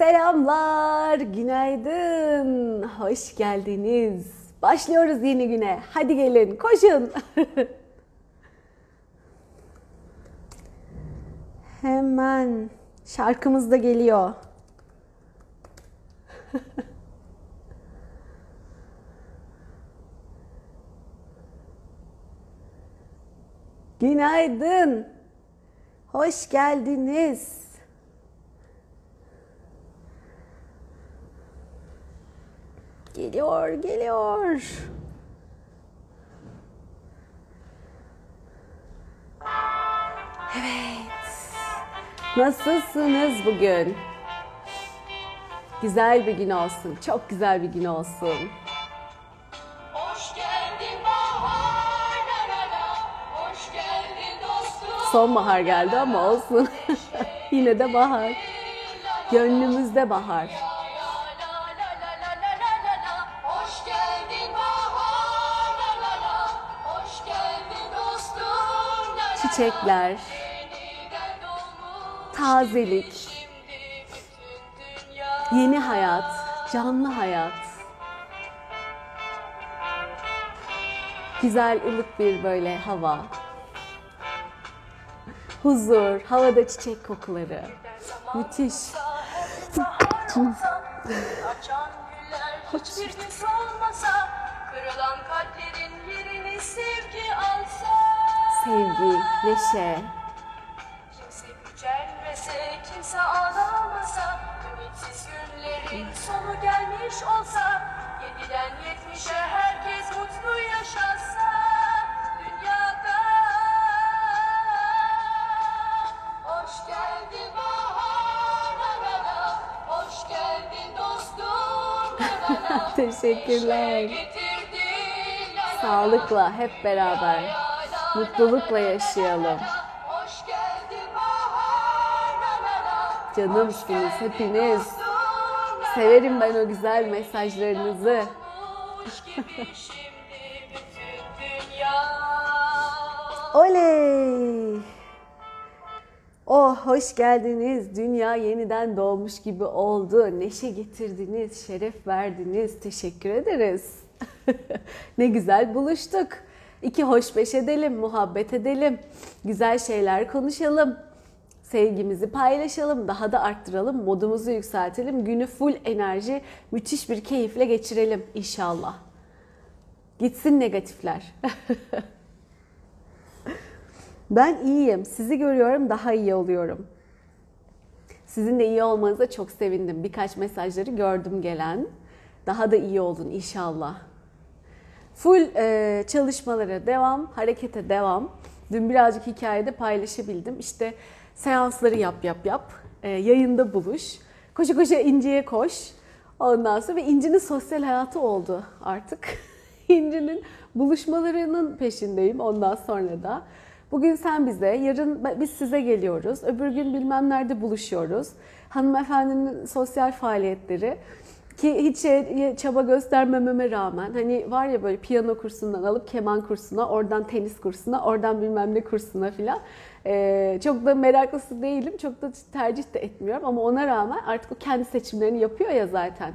Selamlar, günaydın, hoş geldiniz. Başlıyoruz yeni güne. Hadi gelin, koşun. Hemen şarkımız da geliyor. Günaydın. Hoş geldiniz. Geliyor, geliyor. Evet. Nasılsınız bugün? Güzel bir gün olsun. Çok güzel bir gün olsun. Sonbahar geldi ama olsun. Yine de bahar. Gönlümüzde bahar. Çiçekler, tazelik, yeni hayat, canlı hayat. Güzel ılık bir böyle hava. Huzur, havada çiçek kokuları. Müthiş. Hiçbir gün solmasa. Kırılan kalplerin yerini sevgi alsa. Sevgi, neşe, Kimse gücenmese, kimse ağlamasa Ümitsiz günlerin sonu gelmiş olsa Yediden yetmişe herkes mutlu yaşasa Dünyada. Hoş geldin Hoş geldin dostum Teşekkürler. Sağlıkla hep beraber, mutlulukla yaşayalım. Canımsınız hepiniz. Severim ben o güzel mesajlarınızı. Oley! Oh hoş geldiniz. Dünya yeniden doğmuş gibi oldu. Neşe getirdiniz, şeref verdiniz. Teşekkür ederiz. ne güzel buluştuk. İki hoş beş edelim, muhabbet edelim. Güzel şeyler konuşalım. Sevgimizi paylaşalım, daha da arttıralım, modumuzu yükseltelim. Günü full enerji, müthiş bir keyifle geçirelim inşallah. Gitsin negatifler. Ben iyiyim. Sizi görüyorum, daha iyi oluyorum. Sizin de iyi olmanıza çok sevindim. Birkaç mesajları gördüm gelen. Daha da iyi olun inşallah. Full e, çalışmalara devam, harekete devam. Dün birazcık hikayede paylaşabildim. İşte seansları yap yap yap, e, yayında buluş, koşa koşa İnci'ye koş. Ondan sonra ve İnci'nin sosyal hayatı oldu artık. İnci'nin buluşmalarının peşindeyim ondan sonra da. Bugün sen bize, yarın biz size geliyoruz. Öbür gün bilmem nerede buluşuyoruz. Hanımefendinin sosyal faaliyetleri ki hiç şey, çaba göstermememe rağmen hani var ya böyle piyano kursundan alıp keman kursuna, oradan tenis kursuna, oradan bilmem ne kursuna filan. Ee, çok da meraklısı değilim, çok da tercih de etmiyorum ama ona rağmen artık o kendi seçimlerini yapıyor ya zaten.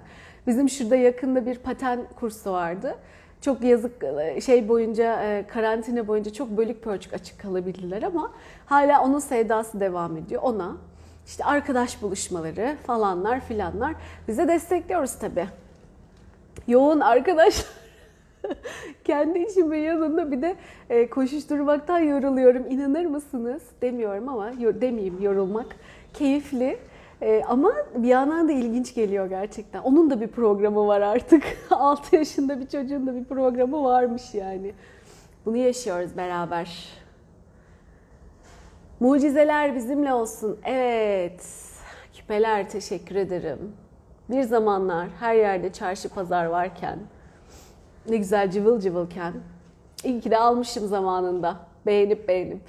Bizim şurada yakında bir paten kursu vardı. Çok yazık şey boyunca karantina boyunca çok bölük pörçük açık kalabildiler ama hala onun sevdası devam ediyor ona. İşte arkadaş buluşmaları falanlar filanlar bize destekliyoruz tabii. Yoğun arkadaş kendi işimin yanında bir de koşuşturmaktan yoruluyorum. İnanır mısınız? Demiyorum ama demeyeyim yorulmak. Keyifli. Ee, ama bir yandan da ilginç geliyor gerçekten. Onun da bir programı var artık. 6 yaşında bir çocuğun da bir programı varmış yani. Bunu yaşıyoruz beraber. Mucizeler bizimle olsun. Evet. Küpeler teşekkür ederim. Bir zamanlar her yerde çarşı pazar varken, ne güzel cıvıl cıvılken, iyi ki de almışım zamanında. Beğenip beğenip.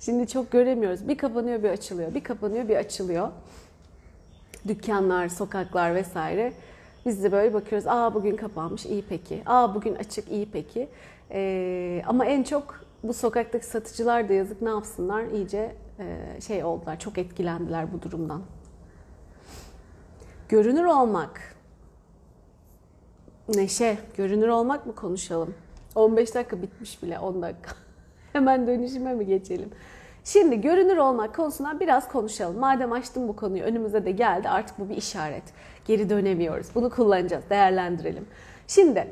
Şimdi çok göremiyoruz. Bir kapanıyor bir açılıyor. Bir kapanıyor bir açılıyor. Dükkanlar, sokaklar vesaire. Biz de böyle bakıyoruz. Aa bugün kapanmış iyi peki. Aa bugün açık iyi peki. Ee, ama en çok bu sokaktaki satıcılar da yazık ne yapsınlar iyice e, şey oldular. Çok etkilendiler bu durumdan. Görünür olmak. Neşe, görünür olmak mı konuşalım? 15 dakika bitmiş bile 10 dakika. Hemen dönüşüme mi geçelim? Şimdi görünür olmak konusundan biraz konuşalım. Madem açtım bu konuyu önümüze de geldi artık bu bir işaret. Geri dönemiyoruz. Bunu kullanacağız, değerlendirelim. Şimdi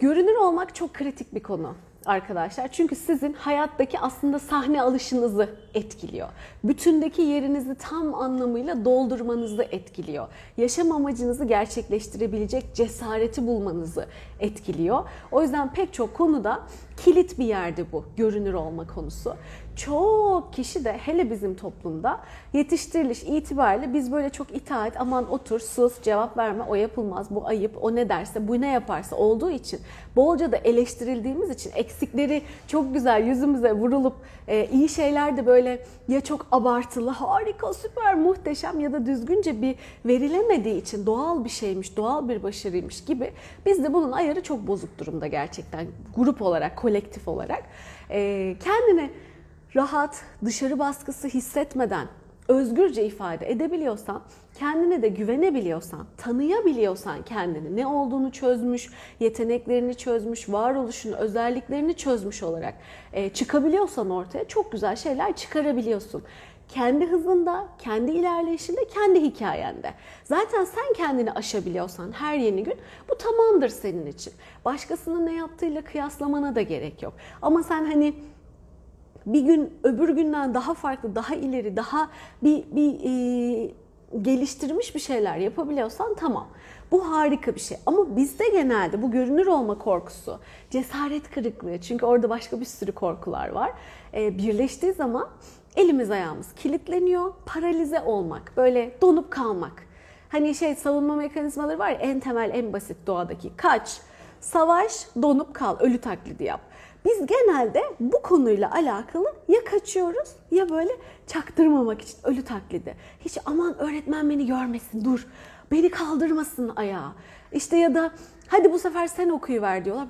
görünür olmak çok kritik bir konu arkadaşlar. Çünkü sizin hayattaki aslında sahne alışınızı etkiliyor. Bütündeki yerinizi tam anlamıyla doldurmanızı etkiliyor. Yaşam amacınızı gerçekleştirebilecek cesareti bulmanızı etkiliyor. O yüzden pek çok konuda kilit bir yerde bu görünür olma konusu. Çok kişi de hele bizim toplumda yetiştiriliş itibariyle biz böyle çok itaat aman otur sus cevap verme o yapılmaz bu ayıp o ne derse bu ne yaparsa olduğu için bolca da eleştirildiğimiz için eksikleri çok güzel yüzümüze vurulup e, iyi şeyler de böyle ya çok abartılı harika süper muhteşem ya da düzgünce bir verilemediği için doğal bir şeymiş doğal bir başarıymış gibi biz de bunun ayarı çok bozuk durumda gerçekten grup olarak kolektif olarak. E, kendini rahat, dışarı baskısı hissetmeden özgürce ifade edebiliyorsan, kendine de güvenebiliyorsan, tanıyabiliyorsan kendini, ne olduğunu çözmüş, yeteneklerini çözmüş, varoluşunu, özelliklerini çözmüş olarak e, çıkabiliyorsan ortaya çok güzel şeyler çıkarabiliyorsun. Kendi hızında, kendi ilerleyişinde, kendi hikayende. Zaten sen kendini aşabiliyorsan her yeni gün bu tamamdır senin için. Başkasının ne yaptığıyla kıyaslamana da gerek yok. Ama sen hani bir gün öbür günden daha farklı, daha ileri, daha bir, bir e, geliştirmiş bir şeyler yapabiliyorsan tamam. Bu harika bir şey. Ama bizde genelde bu görünür olma korkusu, cesaret kırıklığı çünkü orada başka bir sürü korkular var. E, birleştiği zaman elimiz ayağımız kilitleniyor, paralize olmak, böyle donup kalmak. Hani şey savunma mekanizmaları var ya en temel en basit doğadaki kaç, savaş, donup kal, ölü taklidi yap. Biz genelde bu konuyla alakalı ya kaçıyoruz ya böyle çaktırmamak için ölü taklidi. Hiç aman öğretmen beni görmesin dur. Beni kaldırmasın ayağa. İşte ya da hadi bu sefer sen okuyuver diyorlar.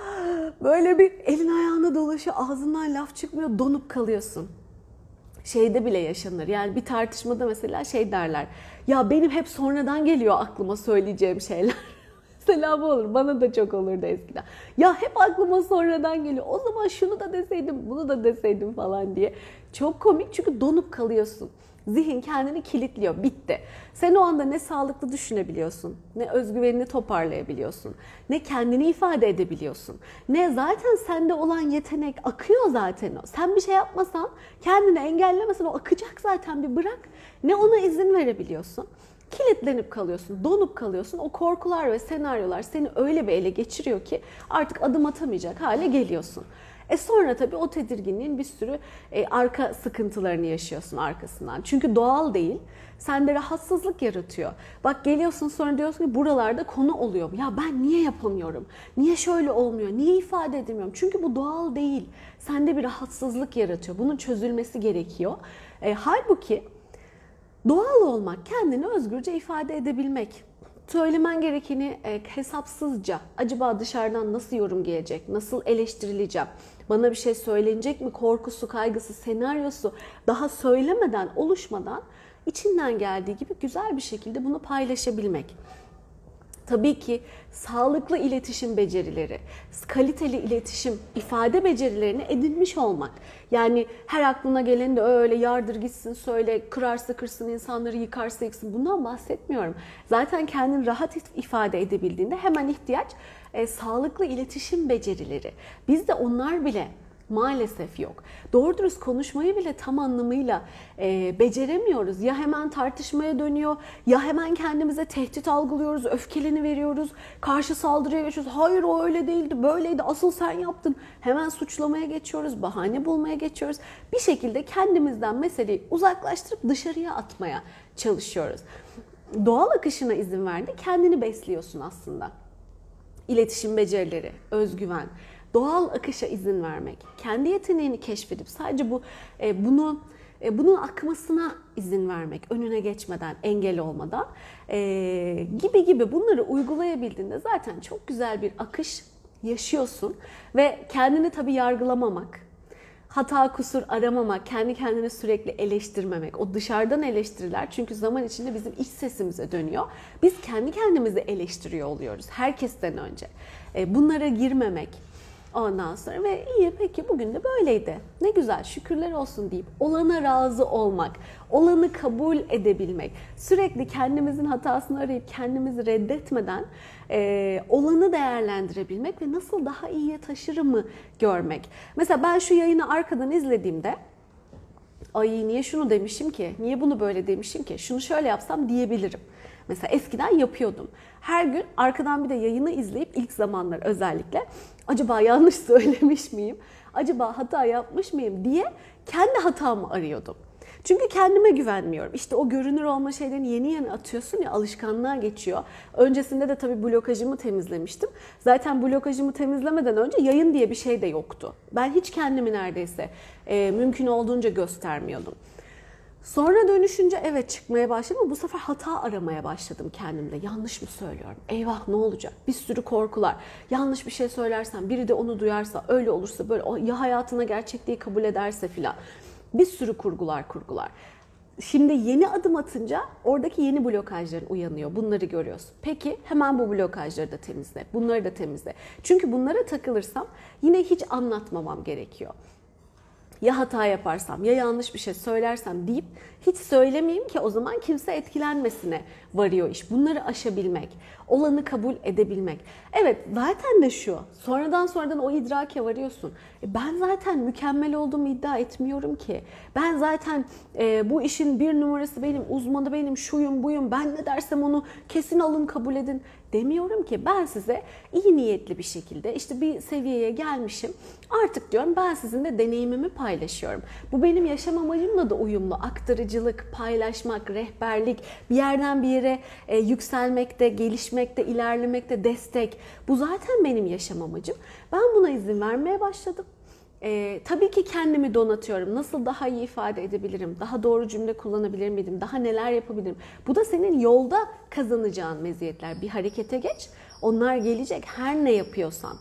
Böyle bir elin ayağına dolaşıyor ağzından laf çıkmıyor donup kalıyorsun. Şeyde bile yaşanır yani bir tartışmada mesela şey derler. Ya benim hep sonradan geliyor aklıma söyleyeceğim şeyler. Selam olur. Bana da çok olurdu eskiden. Ya hep aklıma sonradan geliyor. O zaman şunu da deseydim, bunu da deseydim falan diye. Çok komik çünkü donup kalıyorsun. Zihin kendini kilitliyor. Bitti. Sen o anda ne sağlıklı düşünebiliyorsun, ne özgüvenini toparlayabiliyorsun, ne kendini ifade edebiliyorsun. Ne zaten sende olan yetenek akıyor zaten o. Sen bir şey yapmasan, kendini engellemesen o akacak zaten bir bırak. Ne ona izin verebiliyorsun kilitlenip kalıyorsun, donup kalıyorsun. O korkular ve senaryolar seni öyle bir ele geçiriyor ki artık adım atamayacak hale geliyorsun. E sonra tabii o tedirginliğin bir sürü e, arka sıkıntılarını yaşıyorsun arkasından. Çünkü doğal değil. Sende rahatsızlık yaratıyor. Bak geliyorsun sonra diyorsun ki buralarda konu oluyor. Ya ben niye yapamıyorum? Niye şöyle olmuyor? Niye ifade edemiyorum? Çünkü bu doğal değil. Sende bir rahatsızlık yaratıyor. Bunun çözülmesi gerekiyor. E, halbuki Doğal olmak, kendini özgürce ifade edebilmek. Söylemen gerekeni e, hesapsızca, acaba dışarıdan nasıl yorum gelecek, nasıl eleştirileceğim, bana bir şey söylenecek mi korkusu, kaygısı, senaryosu daha söylemeden, oluşmadan içinden geldiği gibi güzel bir şekilde bunu paylaşabilmek. Tabii ki sağlıklı iletişim becerileri, kaliteli iletişim, ifade becerilerini edinmiş olmak. Yani her aklına geleni de öyle yardır gitsin söyle, kırarsa kırsın, insanları yıkarsa yıksın. Bundan bahsetmiyorum. Zaten kendini rahat ifade edebildiğinde hemen ihtiyaç e, sağlıklı iletişim becerileri. Bizde onlar bile maalesef yok. Doğru dürüst konuşmayı bile tam anlamıyla e, beceremiyoruz. Ya hemen tartışmaya dönüyor, ya hemen kendimize tehdit algılıyoruz, öfkeleni veriyoruz, karşı saldırıya geçiyoruz. Hayır o öyle değildi, böyleydi, asıl sen yaptın. Hemen suçlamaya geçiyoruz, bahane bulmaya geçiyoruz. Bir şekilde kendimizden meseleyi uzaklaştırıp dışarıya atmaya çalışıyoruz. Doğal akışına izin verdi, kendini besliyorsun aslında. İletişim becerileri, özgüven, doğal akışa izin vermek, kendi yeteneğini keşfedip sadece bu e, bunu e, bunun akmasına izin vermek, önüne geçmeden, engel olmadan e, gibi gibi bunları uygulayabildiğinde zaten çok güzel bir akış yaşıyorsun ve kendini tabii yargılamamak, hata kusur aramamak, kendi kendini sürekli eleştirmemek. O dışarıdan eleştiriler çünkü zaman içinde bizim iç sesimize dönüyor. Biz kendi kendimizi eleştiriyor oluyoruz herkesten önce. E, bunlara girmemek, Ondan sonra ve iyi peki bugün de böyleydi. Ne güzel şükürler olsun deyip olana razı olmak, olanı kabul edebilmek, sürekli kendimizin hatasını arayıp kendimizi reddetmeden e, olanı değerlendirebilmek ve nasıl daha iyiye taşırımı görmek. Mesela ben şu yayını arkadan izlediğimde ay niye şunu demişim ki, niye bunu böyle demişim ki, şunu şöyle yapsam diyebilirim. Mesela eskiden yapıyordum. Her gün arkadan bir de yayını izleyip ilk zamanlar özellikle acaba yanlış söylemiş miyim? Acaba hata yapmış mıyım diye kendi hatamı arıyordum. Çünkü kendime güvenmiyorum. İşte o görünür olma şeylerini yeni yeni atıyorsun ya alışkanlığa geçiyor. Öncesinde de tabii blokajımı temizlemiştim. Zaten blokajımı temizlemeden önce yayın diye bir şey de yoktu. Ben hiç kendimi neredeyse e, mümkün olduğunca göstermiyordum. Sonra dönüşünce evet çıkmaya başladım bu sefer hata aramaya başladım kendimde. Yanlış mı söylüyorum? Eyvah ne olacak? Bir sürü korkular. Yanlış bir şey söylersem, biri de onu duyarsa, öyle olursa böyle ya hayatına gerçekliği kabul ederse filan. Bir sürü kurgular kurgular. Şimdi yeni adım atınca oradaki yeni blokajların uyanıyor. Bunları görüyorsun. Peki hemen bu blokajları da temizle. Bunları da temizle. Çünkü bunlara takılırsam yine hiç anlatmamam gerekiyor ya hata yaparsam ya yanlış bir şey söylersem deyip hiç söylemeyeyim ki o zaman kimse etkilenmesine varıyor iş. Bunları aşabilmek, olanı kabul edebilmek. Evet zaten de şu sonradan sonradan o idrake varıyorsun. E ben zaten mükemmel olduğumu iddia etmiyorum ki. Ben zaten e, bu işin bir numarası benim, uzmanı benim, şuyum buyum, ben ne dersem onu kesin alın kabul edin demiyorum ki. Ben size iyi niyetli bir şekilde işte bir seviyeye gelmişim. Artık diyorum ben sizinle deneyimimi paylaşıyorum. Bu benim yaşam amacımla da uyumlu. Aktarıcılık, paylaşmak, rehberlik, bir yerden bir yere e, yükselmekte, gelişmekte, ilerlemekte destek. Bu zaten benim yaşam amacım. Ben buna izin vermeye başladım. Ee, tabii ki kendimi donatıyorum. Nasıl daha iyi ifade edebilirim? Daha doğru cümle kullanabilir miydim? Daha neler yapabilirim? Bu da senin yolda kazanacağın meziyetler. Bir harekete geç. Onlar gelecek her ne yapıyorsan.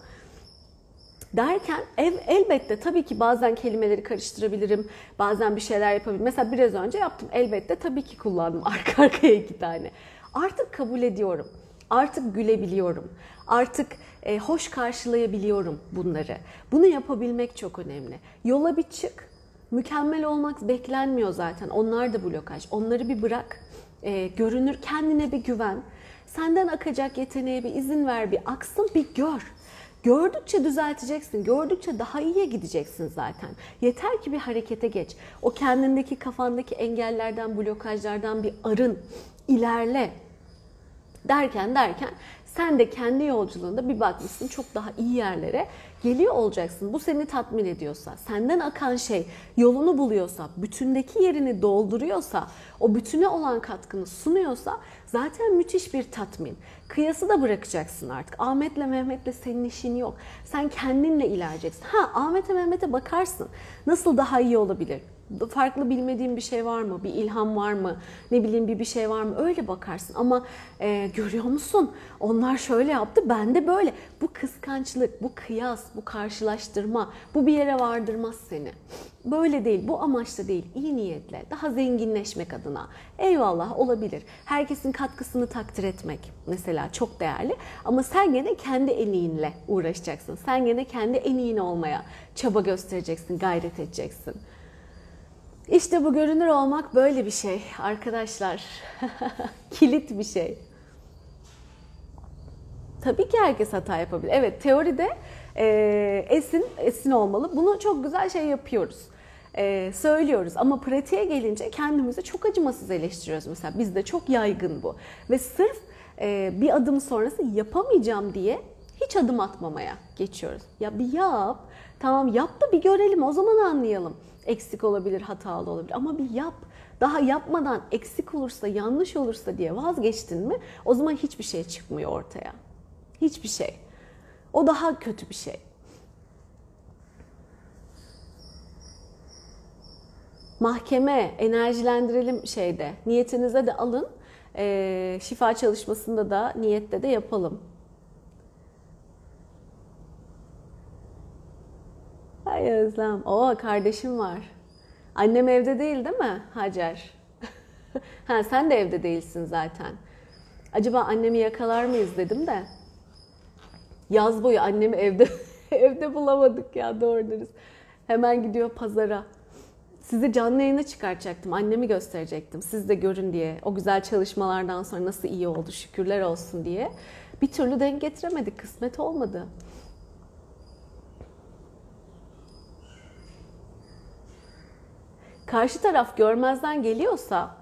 Derken ev, elbette tabii ki bazen kelimeleri karıştırabilirim. Bazen bir şeyler yapabilirim. Mesela biraz önce yaptım. Elbette tabii ki kullandım arka arkaya iki tane. Artık kabul ediyorum. Artık gülebiliyorum. Artık e, hoş karşılayabiliyorum bunları. Bunu yapabilmek çok önemli. Yola bir çık. Mükemmel olmak beklenmiyor zaten. Onlar da blokaj. Onları bir bırak. E, görünür kendine bir güven. Senden akacak yeteneğe bir izin ver, bir aksın, bir gör. Gördükçe düzelteceksin. Gördükçe daha iyiye gideceksin zaten. Yeter ki bir harekete geç. O kendindeki kafandaki engellerden, blokajlardan bir arın. ilerle. Derken derken sen de kendi yolculuğunda bir bakmışsın çok daha iyi yerlere geliyor olacaksın. Bu seni tatmin ediyorsa, senden akan şey yolunu buluyorsa, bütündeki yerini dolduruyorsa, o bütüne olan katkını sunuyorsa zaten müthiş bir tatmin. Kıyası da bırakacaksın artık. Ahmet'le Mehmet'le senin işin yok. Sen kendinle ilerleyeceksin. Ha Ahmet'e Mehmet'e bakarsın. Nasıl daha iyi olabilir? Farklı bilmediğin bir şey var mı? Bir ilham var mı? Ne bileyim bir bir şey var mı? Öyle bakarsın. Ama e, görüyor musun? Onlar şöyle yaptı, ben de böyle. Bu kıskançlık, bu kıyas, bu karşılaştırma, bu bir yere vardırmaz seni. Böyle değil, bu amaçla değil, iyi niyetle, daha zenginleşmek adına. Eyvallah olabilir. Herkesin katkısını takdir etmek mesela çok değerli. Ama sen gene kendi en uğraşacaksın. Sen gene kendi en olmaya çaba göstereceksin, gayret edeceksin. İşte bu görünür olmak böyle bir şey arkadaşlar. Kilit bir şey. Tabii ki herkes hata yapabilir. Evet teoride e, esin, esin olmalı. Bunu çok güzel şey yapıyoruz. E, söylüyoruz ama pratiğe gelince kendimizi çok acımasız eleştiriyoruz. Mesela bizde çok yaygın bu. Ve sırf e, bir adım sonrası yapamayacağım diye hiç adım atmamaya geçiyoruz. Ya bir yap, tamam yap da bir görelim o zaman anlayalım eksik olabilir, hatalı olabilir ama bir yap. Daha yapmadan eksik olursa, yanlış olursa diye vazgeçtin mi o zaman hiçbir şey çıkmıyor ortaya. Hiçbir şey. O daha kötü bir şey. Mahkeme, enerjilendirelim şeyde. Niyetinize de alın. E, şifa çalışmasında da niyette de yapalım. Ay Özlem. Oo kardeşim var. Annem evde değil değil mi Hacer? ha sen de evde değilsin zaten. Acaba annemi yakalar mıyız dedim de. Yaz boyu annemi evde evde bulamadık ya doğru dürüst. Hemen gidiyor pazara. Sizi canlı yayına çıkartacaktım. Annemi gösterecektim. Siz de görün diye. O güzel çalışmalardan sonra nasıl iyi oldu şükürler olsun diye. Bir türlü denk getiremedik. Kısmet olmadı. Karşı taraf görmezden geliyorsa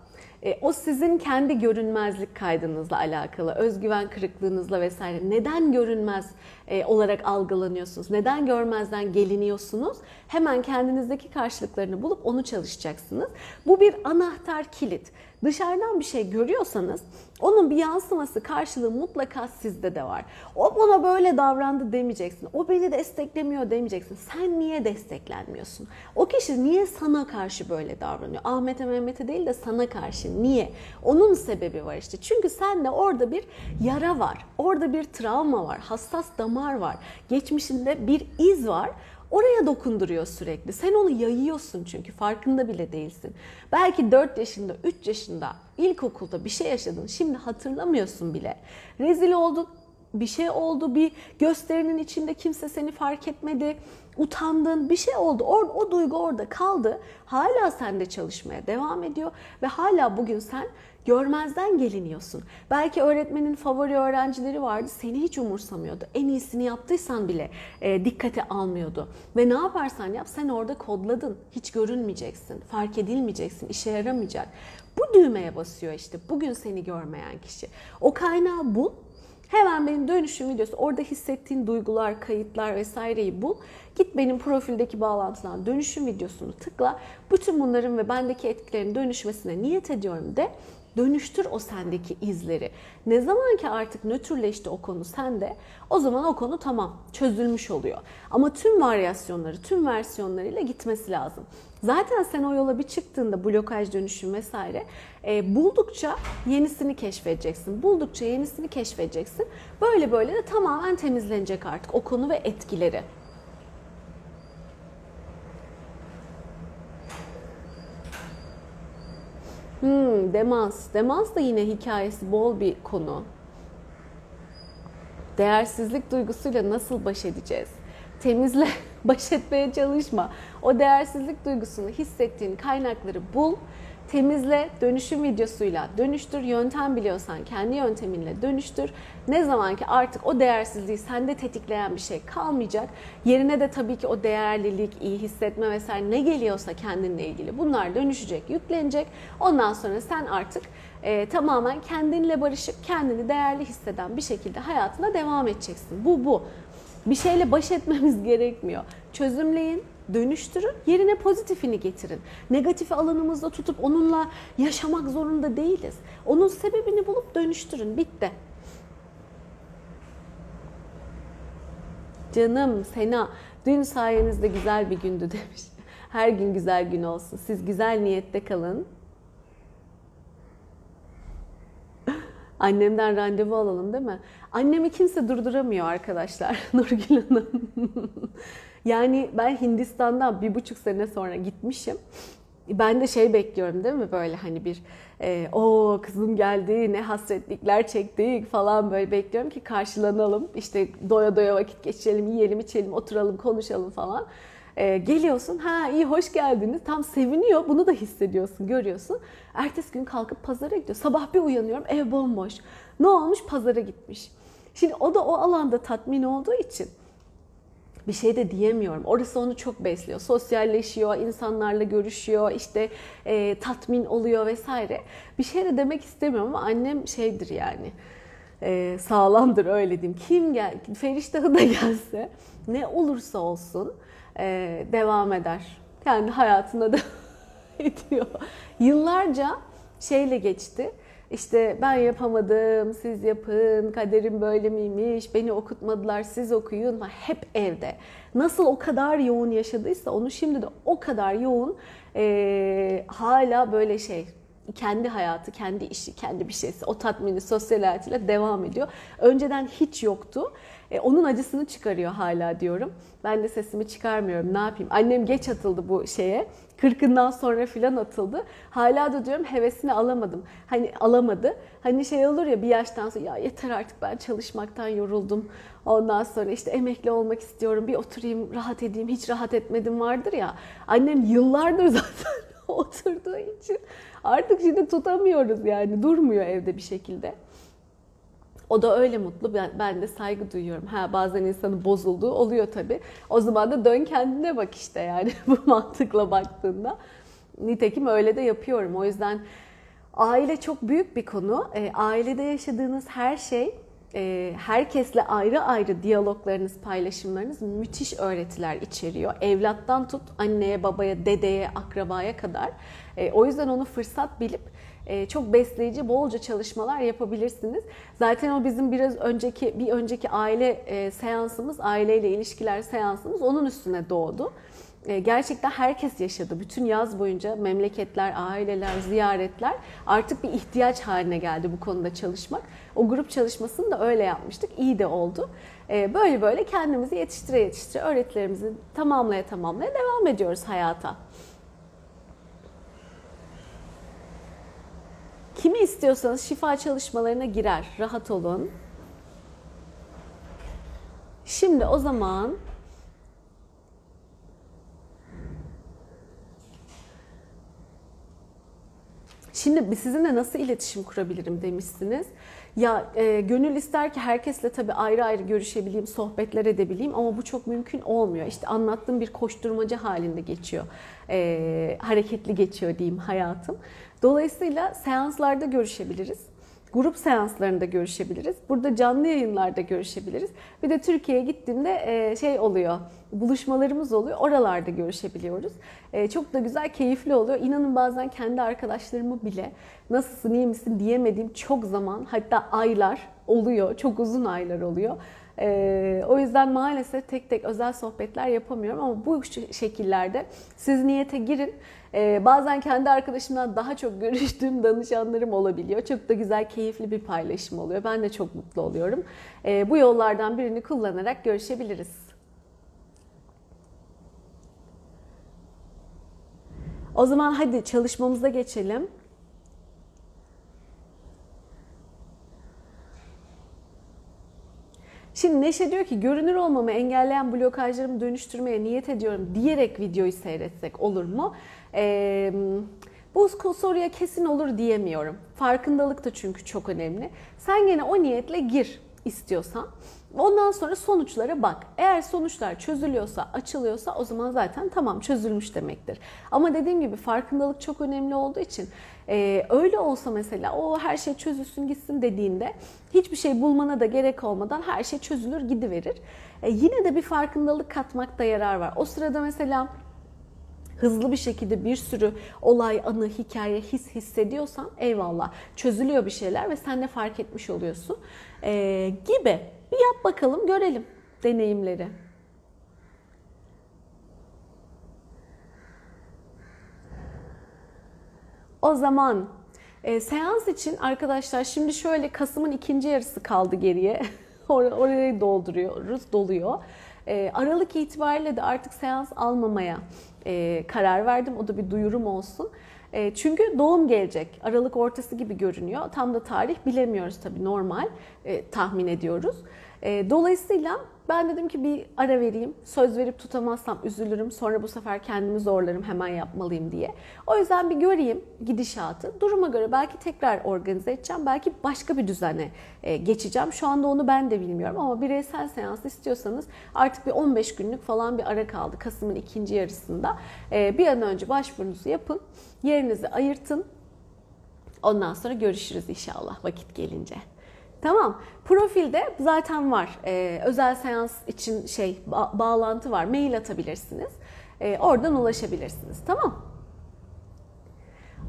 e, o sizin kendi görünmezlik kaydınızla alakalı, özgüven kırıklığınızla vesaire. Neden görünmez e, olarak algılanıyorsunuz? Neden görmezden geliniyorsunuz? Hemen kendinizdeki karşılıklarını bulup onu çalışacaksınız. Bu bir anahtar kilit. Dışarıdan bir şey görüyorsanız onun bir yansıması karşılığı mutlaka sizde de var. O bana böyle davrandı demeyeceksin. O beni desteklemiyor demeyeceksin. Sen niye desteklenmiyorsun? O kişi niye sana karşı böyle davranıyor? Ahmet'e Mehmet'e değil de sana karşı. Niye? Onun sebebi var işte. Çünkü sende orada bir yara var. Orada bir travma var. Hassas damar var. Geçmişinde bir iz var. Oraya dokunduruyor sürekli. Sen onu yayıyorsun çünkü farkında bile değilsin. Belki 4 yaşında, 3 yaşında, ilkokulda bir şey yaşadın. Şimdi hatırlamıyorsun bile. Rezil oldun, bir şey oldu, bir gösterinin içinde kimse seni fark etmedi, utandın, bir şey oldu. O, o duygu orada kaldı. Hala sende çalışmaya devam ediyor ve hala bugün sen görmezden geliniyorsun. Belki öğretmenin favori öğrencileri vardı, seni hiç umursamıyordu. En iyisini yaptıysan bile e, dikkate almıyordu. Ve ne yaparsan yap sen orada kodladın. Hiç görünmeyeceksin, fark edilmeyeceksin, işe yaramayacak. Bu düğmeye basıyor işte bugün seni görmeyen kişi. O kaynağı bul Hemen benim dönüşüm videosu, orada hissettiğin duygular, kayıtlar vesaireyi bul. Git benim profildeki bağlantıdan dönüşüm videosunu tıkla. Bütün bunların ve bendeki etkilerin dönüşmesine niyet ediyorum de dönüştür o sendeki izleri. Ne zaman ki artık nötrleşti o konu sende, o zaman o konu tamam çözülmüş oluyor. Ama tüm varyasyonları, tüm versiyonlarıyla gitmesi lazım. Zaten sen o yola bir çıktığında blokaj dönüşüm vesaire e, buldukça yenisini keşfedeceksin. Buldukça yenisini keşfedeceksin. Böyle böyle de tamamen temizlenecek artık o konu ve etkileri. Hmm, demans. Demans da yine hikayesi bol bir konu. Değersizlik duygusuyla nasıl baş edeceğiz? Temizle, baş etmeye çalışma. O değersizlik duygusunu hissettiğin kaynakları bul temizle, dönüşüm videosuyla dönüştür. Yöntem biliyorsan kendi yönteminle dönüştür. Ne zaman ki artık o değersizliği sende tetikleyen bir şey kalmayacak. Yerine de tabii ki o değerlilik, iyi hissetme vesaire ne geliyorsa kendinle ilgili bunlar dönüşecek, yüklenecek. Ondan sonra sen artık e, tamamen kendinle barışık, kendini değerli hisseden bir şekilde hayatına devam edeceksin. Bu bu. Bir şeyle baş etmemiz gerekmiyor. Çözümleyin, dönüştürün, yerine pozitifini getirin. Negatifi alanımızda tutup onunla yaşamak zorunda değiliz. Onun sebebini bulup dönüştürün. Bitti. Canım Sena, dün sayenizde güzel bir gündü demiş. Her gün güzel gün olsun. Siz güzel niyette kalın. Annemden randevu alalım değil mi? Annemi kimse durduramıyor arkadaşlar. Nurgül Hanım. Yani ben Hindistan'dan bir buçuk sene sonra gitmişim. Ben de şey bekliyorum değil mi böyle hani bir e, o kızım geldi ne hasretlikler çektik falan böyle bekliyorum ki karşılanalım. İşte doya doya vakit geçirelim, yiyelim, içelim, oturalım, konuşalım falan. E, geliyorsun, ha iyi hoş geldiniz. Tam seviniyor, bunu da hissediyorsun, görüyorsun. Ertesi gün kalkıp pazara gidiyor. Sabah bir uyanıyorum, ev bomboş. Ne olmuş? Pazara gitmiş. Şimdi o da o alanda tatmin olduğu için bir şey de diyemiyorum. Orası onu çok besliyor. Sosyalleşiyor, insanlarla görüşüyor, işte e, tatmin oluyor vesaire. Bir şey de demek istemiyorum ama annem şeydir yani. E, sağlamdır öyle diyeyim. Kim gel, Feriştahı da gelse ne olursa olsun e, devam eder. Kendi hayatına devam ediyor. Yıllarca şeyle geçti işte ben yapamadım, siz yapın, kaderim böyle miymiş, beni okutmadılar, siz okuyun. Hep evde. Nasıl o kadar yoğun yaşadıysa onu şimdi de o kadar yoğun e, hala böyle şey kendi hayatı, kendi işi, kendi bir şeysi, o tatmini sosyal hayatıyla devam ediyor. Önceden hiç yoktu. E, onun acısını çıkarıyor hala diyorum. Ben de sesimi çıkarmıyorum. Ne yapayım? Annem geç atıldı bu şeye. Kırkından sonra filan atıldı. Hala da diyorum hevesini alamadım. Hani alamadı. Hani şey olur ya bir yaştan sonra ya yeter artık ben çalışmaktan yoruldum. Ondan sonra işte emekli olmak istiyorum. Bir oturayım rahat edeyim. Hiç rahat etmedim vardır ya. Annem yıllardır zaten oturduğu için artık şimdi tutamıyoruz yani. Durmuyor evde bir şekilde. O da öyle mutlu. Ben, ben de saygı duyuyorum. Ha bazen insanın bozulduğu oluyor tabii. O zaman da dön kendine bak işte yani bu mantıkla baktığında. Nitekim öyle de yapıyorum. O yüzden aile çok büyük bir konu. E, ailede yaşadığınız her şey e, herkesle ayrı ayrı diyaloglarınız, paylaşımlarınız müthiş öğretiler içeriyor. Evlattan tut anneye, babaya, dedeye, akrabaya kadar. E, o yüzden onu fırsat bilip çok besleyici, bolca çalışmalar yapabilirsiniz. Zaten o bizim biraz önceki bir önceki aile e, seansımız, aileyle ilişkiler seansımız onun üstüne doğdu. E, gerçekten herkes yaşadı. Bütün yaz boyunca memleketler, aileler, ziyaretler artık bir ihtiyaç haline geldi bu konuda çalışmak. O grup çalışmasını da öyle yapmıştık. İyi de oldu. Böyle böyle kendimizi yetiştire yetiştire öğretilerimizi tamamlaya tamamlaya devam ediyoruz hayata. Kimi istiyorsanız şifa çalışmalarına girer. Rahat olun. Şimdi o zaman Şimdi sizinle nasıl iletişim kurabilirim demişsiniz. Ya e, gönül ister ki herkesle tabii ayrı ayrı görüşebileyim, sohbetler edebileyim ama bu çok mümkün olmuyor. İşte anlattığım bir koşturmacı halinde geçiyor. E, hareketli geçiyor diyeyim hayatım. Dolayısıyla seanslarda görüşebiliriz. Grup seanslarında görüşebiliriz. Burada canlı yayınlarda görüşebiliriz. Bir de Türkiye'ye gittiğimde e, şey oluyor, buluşmalarımız oluyor. Oralarda görüşebiliyoruz. E, çok da güzel, keyifli oluyor. İnanın bazen kendi arkadaşlarımı bile nasılsın, iyi misin diyemediğim çok zaman hatta aylar oluyor. Çok uzun aylar oluyor. Ee, o yüzden maalesef tek tek özel sohbetler yapamıyorum ama bu şekillerde siz niyete girin. Ee, bazen kendi arkadaşımdan daha çok görüştüğüm danışanlarım olabiliyor. Çok da güzel, keyifli bir paylaşım oluyor. Ben de çok mutlu oluyorum. Ee, bu yollardan birini kullanarak görüşebiliriz. O zaman hadi çalışmamıza geçelim. Şimdi Neşe diyor ki görünür olmamı engelleyen blokajlarımı dönüştürmeye niyet ediyorum diyerek videoyu seyretsek olur mu? Ee, bu soruya kesin olur diyemiyorum. Farkındalık da çünkü çok önemli. Sen gene o niyetle gir istiyorsan. Ondan sonra sonuçlara bak. Eğer sonuçlar çözülüyorsa, açılıyorsa o zaman zaten tamam çözülmüş demektir. Ama dediğim gibi farkındalık çok önemli olduğu için e, öyle olsa mesela o her şey çözülsün gitsin dediğinde hiçbir şey bulmana da gerek olmadan her şey çözülür gidiverir. E, yine de bir farkındalık katmakta yarar var. O sırada mesela hızlı bir şekilde bir sürü olay, anı, hikaye, his hissediyorsan eyvallah çözülüyor bir şeyler ve sen de fark etmiş oluyorsun ee, gibi. Bir yap bakalım görelim deneyimleri. O zaman e, seans için arkadaşlar şimdi şöyle Kasım'ın ikinci yarısı kaldı geriye. Or- orayı dolduruyoruz, doluyor. E, Aralık itibariyle de artık seans almamaya e, karar verdim. O da bir duyurum olsun. E, çünkü doğum gelecek. Aralık ortası gibi görünüyor. Tam da tarih bilemiyoruz tabii normal. E, tahmin ediyoruz. E, dolayısıyla ben dedim ki bir ara vereyim. Söz verip tutamazsam üzülürüm. Sonra bu sefer kendimi zorlarım hemen yapmalıyım diye. O yüzden bir göreyim gidişatı. Duruma göre belki tekrar organize edeceğim. Belki başka bir düzene e, geçeceğim. Şu anda onu ben de bilmiyorum ama bireysel seans istiyorsanız artık bir 15 günlük falan bir ara kaldı. Kasım'ın ikinci yarısında. E, bir an önce başvurunuzu yapın. Yerinizi ayırtın. Ondan sonra görüşürüz inşallah vakit gelince. Tamam. Profilde zaten var. Ee, özel seans için şey ba- bağlantı var. Mail atabilirsiniz. Ee, oradan ulaşabilirsiniz. Tamam.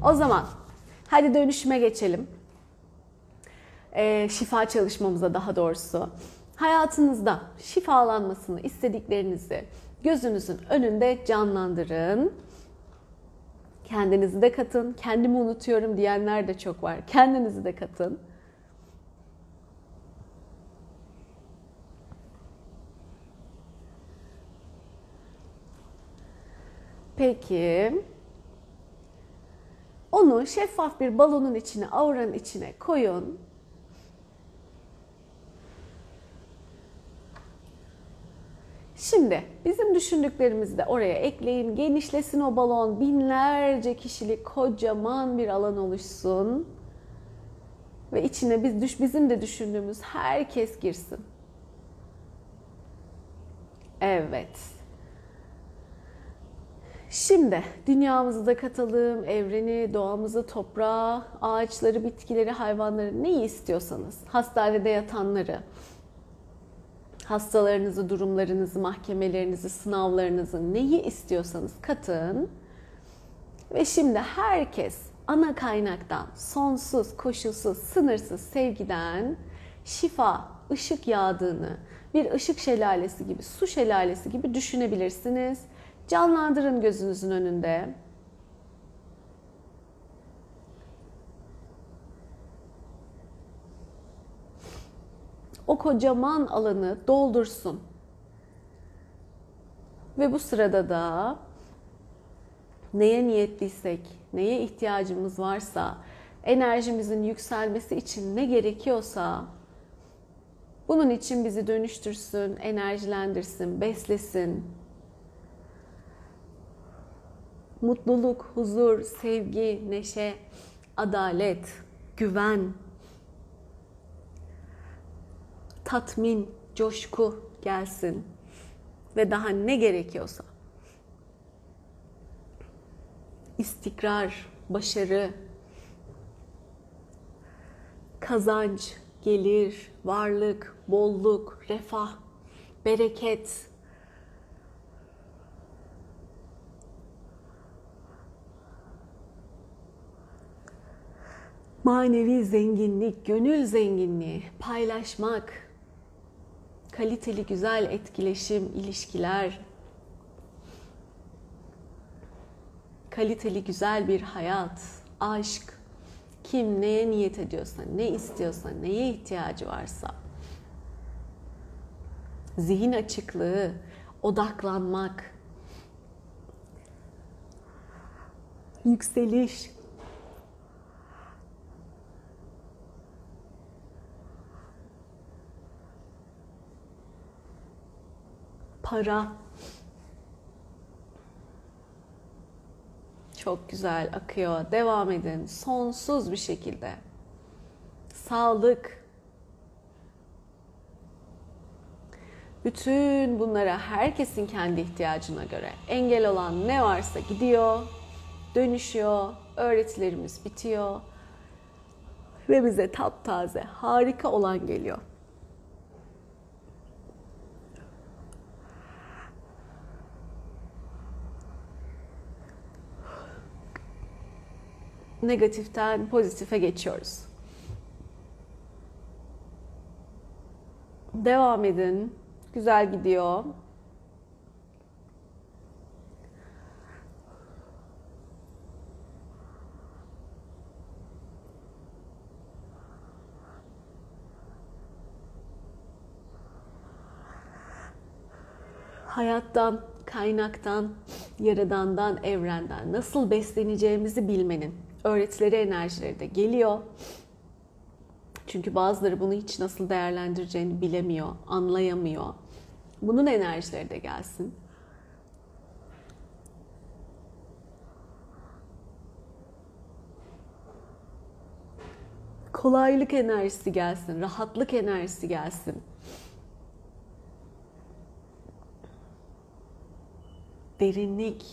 O zaman hadi dönüşüme geçelim. Ee, şifa çalışmamıza daha doğrusu. Hayatınızda şifalanmasını istediklerinizi gözünüzün önünde canlandırın. Kendinizi de katın. Kendimi unutuyorum diyenler de çok var. Kendinizi de katın. Peki. Onu şeffaf bir balonun içine, auranın içine koyun. Şimdi bizim düşündüklerimizi de oraya ekleyin. Genişlesin o balon. Binlerce kişilik kocaman bir alan oluşsun. Ve içine biz düş bizim de düşündüğümüz herkes girsin. Evet. Şimdi dünyamızı da katalım, evreni, doğamızı, toprağı, ağaçları, bitkileri, hayvanları neyi istiyorsanız, hastanede yatanları, hastalarınızı, durumlarınızı, mahkemelerinizi, sınavlarınızı neyi istiyorsanız katın. Ve şimdi herkes ana kaynaktan, sonsuz, koşulsuz, sınırsız sevgiden şifa, ışık yağdığını, bir ışık şelalesi gibi, su şelalesi gibi düşünebilirsiniz. Canlandırın gözünüzün önünde. O kocaman alanı doldursun. Ve bu sırada da neye niyetliysek, neye ihtiyacımız varsa, enerjimizin yükselmesi için ne gerekiyorsa bunun için bizi dönüştürsün, enerjilendirsin, beslesin, mutluluk, huzur, sevgi, neşe, adalet, güven, tatmin, coşku gelsin. Ve daha ne gerekiyorsa. İstikrar, başarı, kazanç, gelir, varlık, bolluk, refah, bereket, manevi zenginlik, gönül zenginliği, paylaşmak, kaliteli güzel etkileşim, ilişkiler, kaliteli güzel bir hayat, aşk, kim neye niyet ediyorsa, ne istiyorsa, neye ihtiyacı varsa, zihin açıklığı, odaklanmak, yükseliş, para. Çok güzel akıyor. Devam edin. Sonsuz bir şekilde. Sağlık. Bütün bunlara herkesin kendi ihtiyacına göre engel olan ne varsa gidiyor, dönüşüyor, öğretilerimiz bitiyor ve bize taptaze, harika olan geliyor. Negatiften pozitife geçiyoruz. Devam edin. Güzel gidiyor. Hayattan, kaynaktan, yaradandan, evrenden nasıl besleneceğimizi bilmenin öğretileri, enerjileri de geliyor. Çünkü bazıları bunu hiç nasıl değerlendireceğini bilemiyor, anlayamıyor. Bunun enerjileri de gelsin. Kolaylık enerjisi gelsin, rahatlık enerjisi gelsin. Derinlik,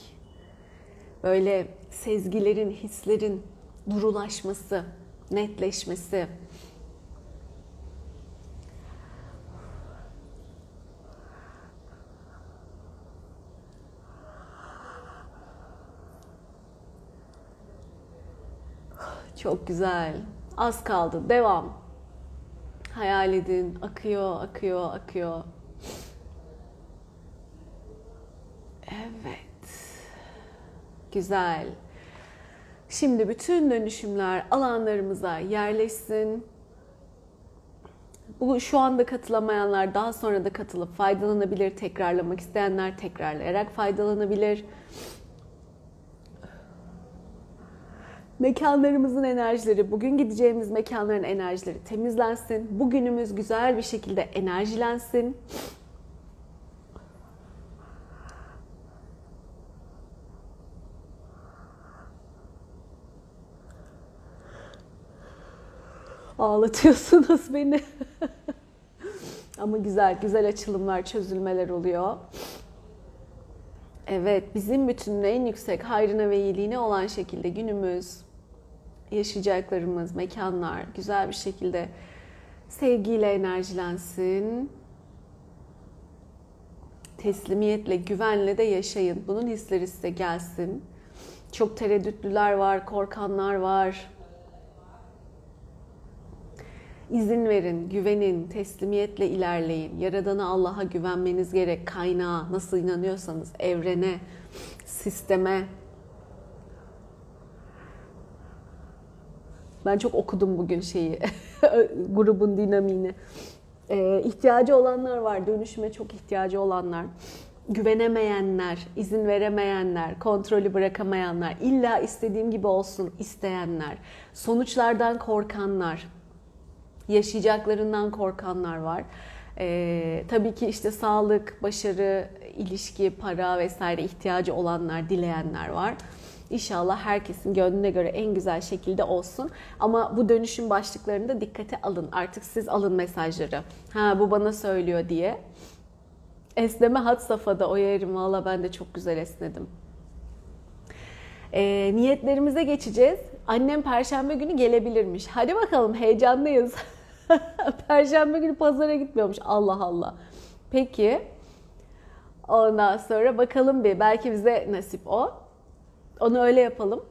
böyle sezgilerin, hislerin durulaşması, netleşmesi. Çok güzel. Az kaldı. Devam. Hayal edin. Akıyor, akıyor, akıyor. Evet. Güzel. Şimdi bütün dönüşümler alanlarımıza yerleşsin. Bu şu anda katılamayanlar daha sonra da katılıp faydalanabilir. Tekrarlamak isteyenler tekrarlayarak faydalanabilir. Mekanlarımızın enerjileri, bugün gideceğimiz mekanların enerjileri temizlensin. Bugünümüz güzel bir şekilde enerjilensin. Ağlatıyorsunuz beni. Ama güzel, güzel açılımlar, çözülmeler oluyor. Evet, bizim bütünün en yüksek hayrına ve iyiliğine olan şekilde günümüz, yaşayacaklarımız, mekanlar güzel bir şekilde sevgiyle enerjilensin. Teslimiyetle, güvenle de yaşayın. Bunun hisleri size gelsin. Çok tereddütlüler var, korkanlar var. İzin verin, güvenin, teslimiyetle ilerleyin. Yaradan'a Allah'a güvenmeniz gerek. Kaynağa, nasıl inanıyorsanız, evrene, sisteme. Ben çok okudum bugün şeyi, grubun dinamiğini. Ee, ihtiyacı olanlar var, dönüşüme çok ihtiyacı olanlar. Güvenemeyenler, izin veremeyenler, kontrolü bırakamayanlar, illa istediğim gibi olsun isteyenler, sonuçlardan korkanlar, yaşayacaklarından korkanlar var. Ee, tabii ki işte sağlık, başarı, ilişki, para vesaire ihtiyacı olanlar, dileyenler var. İnşallah herkesin gönlüne göre en güzel şekilde olsun. Ama bu dönüşüm başlıklarını da dikkate alın. Artık siz alın mesajları. Ha bu bana söylüyor diye. Esneme hat safhada o yerim. Valla ben de çok güzel esnedim. E, niyetlerimize geçeceğiz. Annem perşembe günü gelebilirmiş. Hadi bakalım heyecanlıyız. perşembe günü pazara gitmiyormuş. Allah Allah. Peki. Ondan sonra bakalım bir. Belki bize nasip o. Onu öyle yapalım.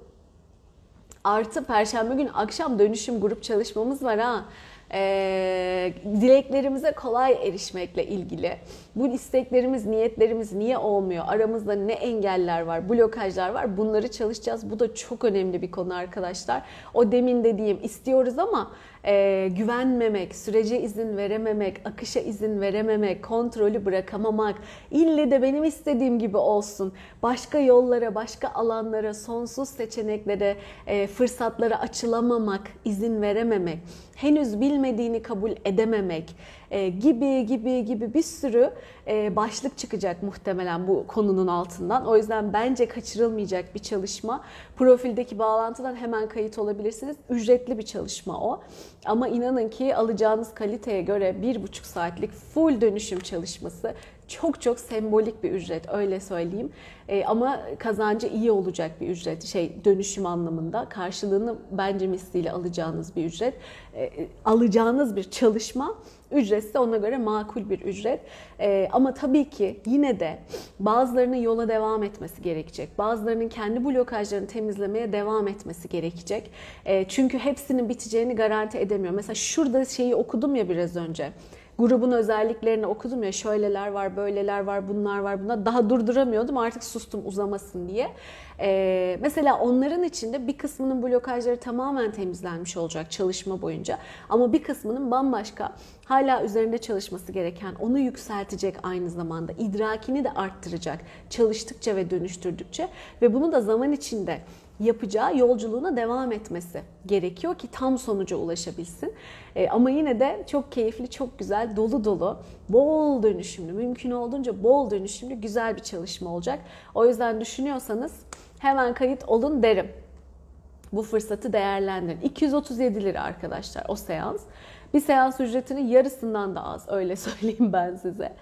Artı perşembe günü akşam dönüşüm grup çalışmamız var ha e, dileklerimize kolay erişmekle ilgili. Bu isteklerimiz, niyetlerimiz niye olmuyor? Aramızda ne engeller var, blokajlar var? Bunları çalışacağız. Bu da çok önemli bir konu arkadaşlar. O demin dediğim istiyoruz ama e, güvenmemek, sürece izin verememek, akışa izin verememek, kontrolü bırakamamak, ille de benim istediğim gibi olsun, başka yollara, başka alanlara, sonsuz seçeneklere, e, fırsatlara açılamamak, izin verememek, henüz bilmediğini kabul edememek e, gibi gibi gibi bir sürü e, başlık çıkacak muhtemelen bu konunun altından. O yüzden bence kaçırılmayacak bir çalışma. Profildeki bağlantıdan hemen kayıt olabilirsiniz. Ücretli bir çalışma o. Ama inanın ki alacağınız kaliteye göre bir buçuk saatlik full dönüşüm çalışması çok çok sembolik bir ücret öyle söyleyeyim. E, ama kazancı iyi olacak bir ücret şey dönüşüm anlamında karşılığını bence misliyle alacağınız bir ücret. E, alacağınız bir çalışma ücretse ona göre makul bir ücret. E, ama tabii ki yine de bazılarının yola devam etmesi gerekecek. Bazılarının kendi blokajlarını temizlemeye devam etmesi gerekecek. E, çünkü hepsinin biteceğini garanti edemiyor. Mesela şurada şeyi okudum ya biraz önce grubun özelliklerini okudum ya şöyleler var, böyleler var, bunlar var, bunlar. Daha durduramıyordum artık sustum uzamasın diye. Ee, mesela onların içinde bir kısmının blokajları tamamen temizlenmiş olacak çalışma boyunca. Ama bir kısmının bambaşka hala üzerinde çalışması gereken, onu yükseltecek aynı zamanda, idrakini de arttıracak çalıştıkça ve dönüştürdükçe ve bunu da zaman içinde yapacağı yolculuğuna devam etmesi gerekiyor ki tam sonuca ulaşabilsin. E, ama yine de çok keyifli, çok güzel, dolu dolu, bol dönüşümlü, mümkün olduğunca bol dönüşümlü güzel bir çalışma olacak. O yüzden düşünüyorsanız hemen kayıt olun derim. Bu fırsatı değerlendirin. 237 lira arkadaşlar o seans. Bir seans ücretinin yarısından da az öyle söyleyeyim ben size.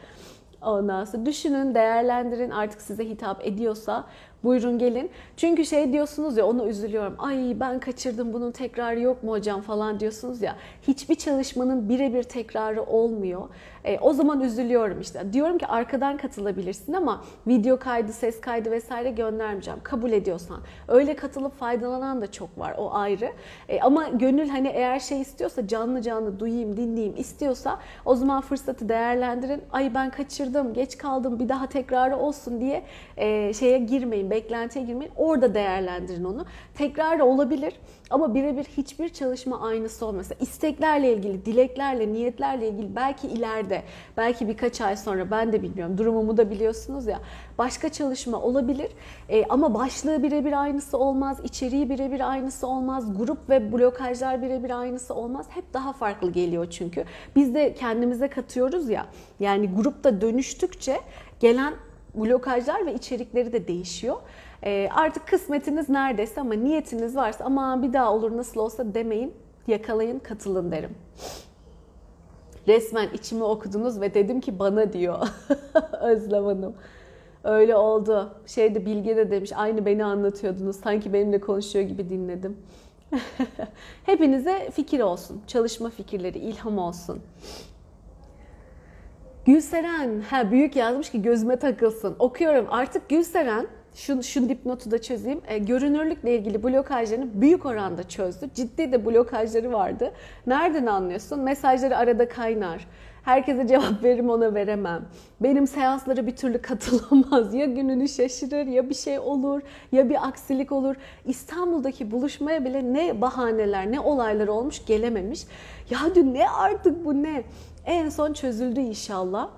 Ondan sonra düşünün, değerlendirin artık size hitap ediyorsa buyurun gelin. Çünkü şey diyorsunuz ya onu üzülüyorum. Ay ben kaçırdım bunun tekrarı yok mu hocam falan diyorsunuz ya. Hiçbir çalışmanın birebir tekrarı olmuyor. E, o zaman üzülüyorum işte. Diyorum ki arkadan katılabilirsin ama video kaydı, ses kaydı vesaire göndermeyeceğim. Kabul ediyorsan. Öyle katılıp faydalanan da çok var. O ayrı. E, ama gönül hani eğer şey istiyorsa canlı canlı duyayım, dinleyeyim istiyorsa o zaman fırsatı değerlendirin. Ay ben kaçırdım, geç kaldım bir daha tekrarı olsun diye e, şeye girmeyin beklentiye girmeyin. Orada değerlendirin onu. Tekrar olabilir ama birebir hiçbir çalışma aynısı olmaz. İsteklerle ilgili, dileklerle, niyetlerle ilgili belki ileride, belki birkaç ay sonra ben de bilmiyorum. Durumumu da biliyorsunuz ya. Başka çalışma olabilir e, ama başlığı birebir aynısı olmaz, içeriği birebir aynısı olmaz, grup ve blokajlar birebir aynısı olmaz. Hep daha farklı geliyor çünkü. Biz de kendimize katıyoruz ya. Yani grupta dönüştükçe gelen blokajlar ve içerikleri de değişiyor. E, artık kısmetiniz neredeyse ama niyetiniz varsa ama bir daha olur nasıl olsa demeyin, yakalayın, katılın derim. Resmen içimi okudunuz ve dedim ki bana diyor Özlem Hanım. Öyle oldu. Şeyde Bilge de demiş aynı beni anlatıyordunuz. Sanki benimle konuşuyor gibi dinledim. Hepinize fikir olsun. Çalışma fikirleri, ilham olsun. Gülseren, ha büyük yazmış ki gözüme takılsın. Okuyorum artık Gülseren, şu, şu dipnotu da çözeyim. E, görünürlükle ilgili blokajlarını büyük oranda çözdü. Ciddi de blokajları vardı. Nereden anlıyorsun? Mesajları arada kaynar. Herkese cevap veririm ona veremem. Benim seanslara bir türlü katılamaz. Ya gününü şaşırır ya bir şey olur ya bir aksilik olur. İstanbul'daki buluşmaya bile ne bahaneler ne olaylar olmuş gelememiş. Ya diyor ne artık bu ne? En son çözüldü inşallah.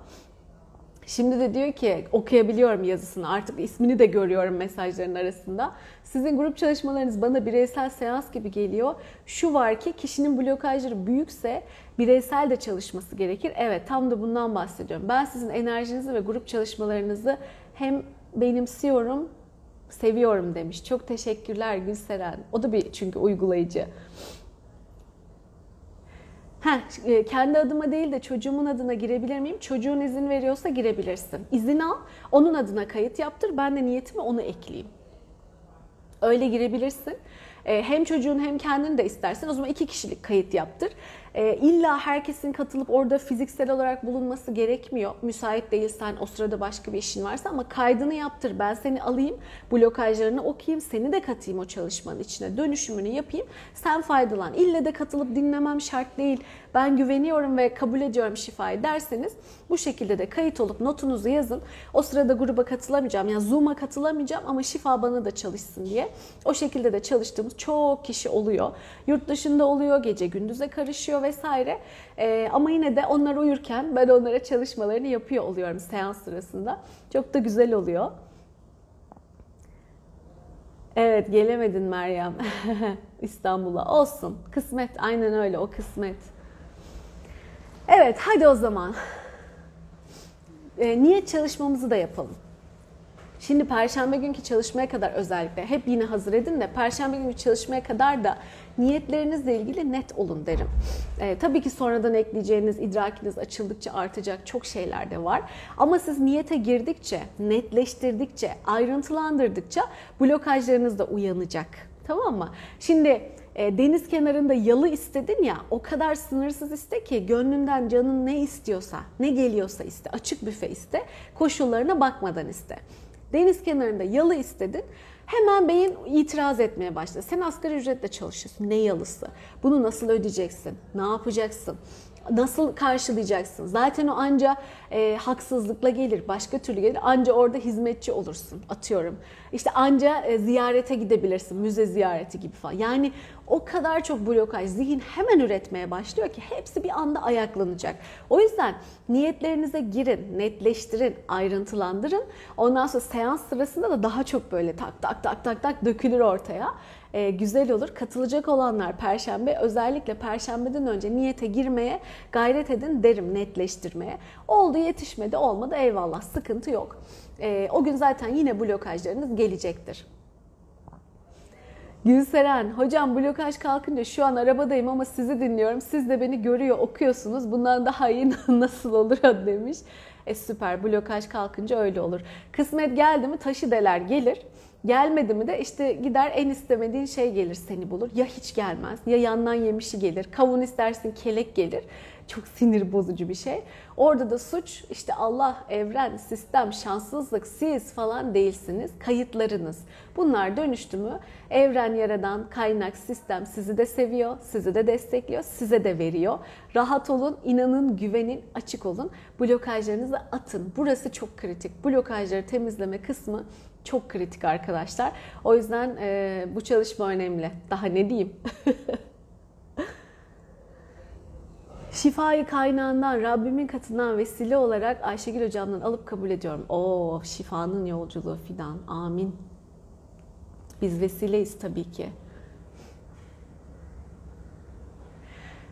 Şimdi de diyor ki okuyabiliyorum yazısını artık ismini de görüyorum mesajların arasında. Sizin grup çalışmalarınız bana bireysel seans gibi geliyor. Şu var ki kişinin blokajları büyükse bireysel de çalışması gerekir. Evet tam da bundan bahsediyorum. Ben sizin enerjinizi ve grup çalışmalarınızı hem benimsiyorum, seviyorum demiş. Çok teşekkürler Gülseren. O da bir çünkü uygulayıcı. Heh, e, kendi adıma değil de çocuğumun adına girebilir miyim? Çocuğun izin veriyorsa girebilirsin. İzin al, onun adına kayıt yaptır. Ben de niyetimi onu ekleyeyim. Öyle girebilirsin. E, hem çocuğun hem kendin de istersen o zaman iki kişilik kayıt yaptır. E, illa herkesin katılıp orada fiziksel olarak bulunması gerekmiyor. Müsait değilsen o sırada başka bir işin varsa ama kaydını yaptır. Ben seni alayım, blokajlarını okuyayım, seni de katayım o çalışmanın içine. Dönüşümünü yapayım. Sen faydalan. İlle de katılıp dinlemem şart değil. Ben güveniyorum ve kabul ediyorum şifayı derseniz bu şekilde de kayıt olup notunuzu yazın. O sırada gruba katılamayacağım. Yani Zoom'a katılamayacağım ama şifa bana da çalışsın diye. O şekilde de çalıştığımız çok kişi oluyor. Yurt dışında oluyor, gece gündüze karışıyor vesaire. Ee, ama yine de onlar uyurken ben onlara çalışmalarını yapıyor oluyorum seans sırasında. Çok da güzel oluyor. Evet gelemedin Meryem İstanbul'a. Olsun. Kısmet aynen öyle o kısmet. Evet hadi o zaman. E, niyet çalışmamızı da yapalım. Şimdi perşembe günkü çalışmaya kadar özellikle hep yine hazır edin de perşembe günkü çalışmaya kadar da niyetlerinizle ilgili net olun derim. E, tabii ki sonradan ekleyeceğiniz idrakiniz açıldıkça artacak çok şeyler de var. Ama siz niyete girdikçe, netleştirdikçe, ayrıntılandırdıkça blokajlarınız da uyanacak. Tamam mı? Şimdi e, deniz kenarında yalı istedin ya o kadar sınırsız iste ki gönlünden canın ne istiyorsa, ne geliyorsa iste, açık büfe iste, koşullarına bakmadan iste. Deniz kenarında yalı istedin. Hemen beyin itiraz etmeye başladı. Sen asgari ücretle çalışıyorsun. Ne yalısı? Bunu nasıl ödeyeceksin? Ne yapacaksın? Nasıl karşılayacaksın? Zaten o anca e, haksızlıkla gelir, başka türlü gelir. Anca orada hizmetçi olursun, atıyorum. İşte anca e, ziyarete gidebilirsin, müze ziyareti gibi falan. Yani o kadar çok blokaj, zihin hemen üretmeye başlıyor ki hepsi bir anda ayaklanacak. O yüzden niyetlerinize girin, netleştirin, ayrıntılandırın. Ondan sonra seans sırasında da daha çok böyle tak tak tak tak tak dökülür ortaya. Ee, güzel olur. Katılacak olanlar perşembe özellikle perşembeden önce niyete girmeye gayret edin derim netleştirmeye. Oldu yetişmedi olmadı eyvallah sıkıntı yok. Ee, o gün zaten yine blokajlarınız gelecektir. Gülseren, hocam blokaj kalkınca şu an arabadayım ama sizi dinliyorum. Siz de beni görüyor, okuyorsunuz. Bundan daha iyi nasıl olur demiş. E süper, blokaj kalkınca öyle olur. Kısmet geldi mi taşı deler gelir. Gelmedi mi de işte gider en istemediğin şey gelir seni bulur. Ya hiç gelmez ya yandan yemişi gelir. Kavun istersin kelek gelir. Çok sinir bozucu bir şey. Orada da suç işte Allah, evren, sistem, şanssızlık, siz falan değilsiniz. Kayıtlarınız. Bunlar dönüştü mü evren yaradan kaynak, sistem sizi de seviyor, sizi de destekliyor, size de veriyor. Rahat olun, inanın, güvenin, açık olun. Blokajlarınızı atın. Burası çok kritik. Blokajları temizleme kısmı Çok kritik arkadaşlar. O yüzden e, bu çalışma önemli. Daha ne diyeyim? Şifayı kaynağından, Rabbimin katından vesile olarak Ayşegül hocamdan alıp kabul ediyorum. O şifanın yolculuğu fidan. Amin. Biz vesileyiz tabii ki.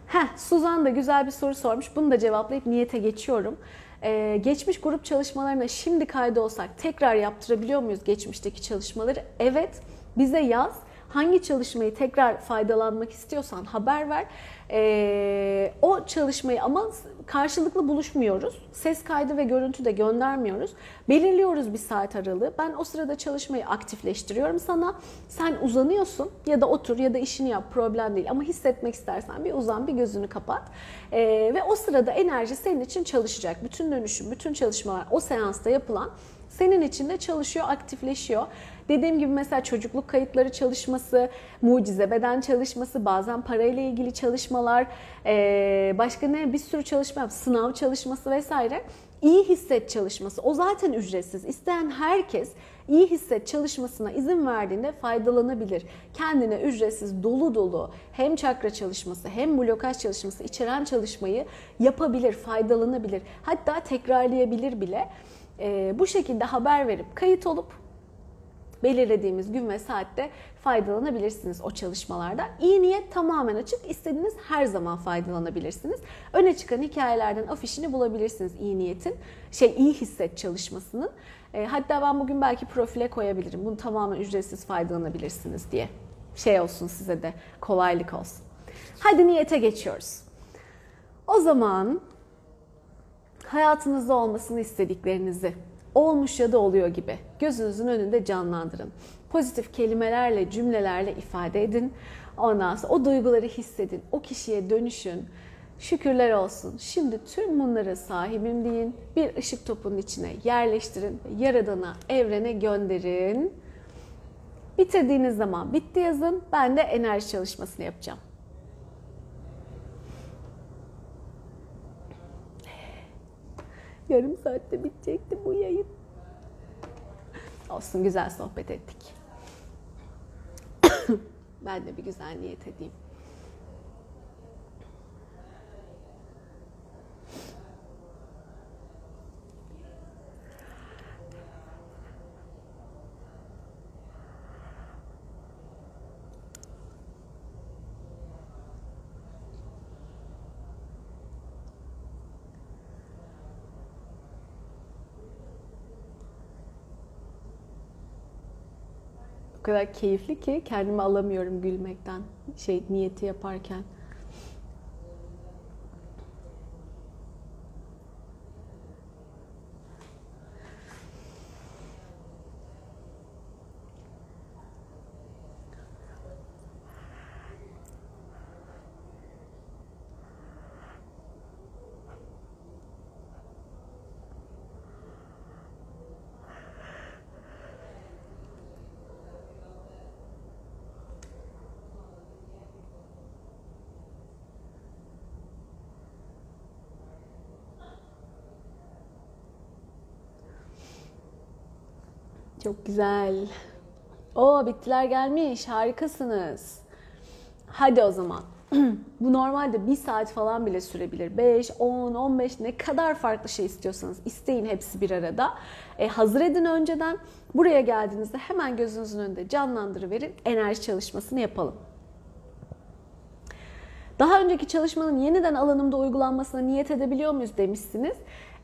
Heh, Suzan da güzel bir soru sormuş. Bunu da cevaplayıp niyete geçiyorum. Ee, geçmiş grup çalışmalarına şimdi kaydı olsak tekrar yaptırabiliyor muyuz geçmişteki çalışmaları? Evet. Bize yaz. Hangi çalışmayı tekrar faydalanmak istiyorsan haber ver. Ee, o çalışmayı ama karşılıklı buluşmuyoruz. Ses kaydı ve görüntü de göndermiyoruz. Belirliyoruz bir saat aralığı. Ben o sırada çalışmayı aktifleştiriyorum sana. Sen uzanıyorsun ya da otur ya da işini yap problem değil. Ama hissetmek istersen bir uzan bir gözünü kapat. Ee, ve o sırada enerji senin için çalışacak. Bütün dönüşüm, bütün çalışmalar o seansta yapılan senin için de çalışıyor, aktifleşiyor. Dediğim gibi mesela çocukluk kayıtları çalışması, mucize beden çalışması, bazen parayla ilgili çalışmalar, başka ne bir sürü çalışma, sınav çalışması vesaire. İyi hisset çalışması. O zaten ücretsiz. İsteyen herkes iyi hisset çalışmasına izin verdiğinde faydalanabilir. Kendine ücretsiz dolu dolu hem çakra çalışması hem blokaj çalışması içeren çalışmayı yapabilir, faydalanabilir. Hatta tekrarlayabilir bile. bu şekilde haber verip kayıt olup belirlediğimiz gün ve saatte faydalanabilirsiniz o çalışmalarda. İyi niyet tamamen açık. İstediğiniz her zaman faydalanabilirsiniz. Öne çıkan hikayelerden afişini bulabilirsiniz iyi niyetin. Şey iyi hisset çalışmasının. E, hatta ben bugün belki profile koyabilirim. Bunu tamamen ücretsiz faydalanabilirsiniz diye. Şey olsun size de kolaylık olsun. Hadi niyete geçiyoruz. O zaman hayatınızda olmasını istediklerinizi olmuş ya da oluyor gibi gözünüzün önünde canlandırın. Pozitif kelimelerle, cümlelerle ifade edin. Ondan sonra o duyguları hissedin. O kişiye dönüşün. Şükürler olsun. Şimdi tüm bunları sahibim deyin. Bir ışık topunun içine yerleştirin. Yaradana, evrene gönderin. Bitirdiğiniz zaman bitti yazın. Ben de enerji çalışmasını yapacağım. Yarım saatte bitecekti bu yayın. Olsun güzel sohbet ettik. ben de bir güzel niyet edeyim. Kadar keyifli ki kendimi alamıyorum gülmekten. Şey niyeti yaparken. Çok güzel. O bittiler gelmiş. Harikasınız. Hadi o zaman. Bu normalde bir saat falan bile sürebilir. 5, 10, 15 ne kadar farklı şey istiyorsanız isteyin hepsi bir arada. E, hazır edin önceden. Buraya geldiğinizde hemen gözünüzün önünde canlandırıverin. Enerji çalışmasını yapalım. Daha önceki çalışmanın yeniden alanımda uygulanmasına niyet edebiliyor muyuz demişsiniz.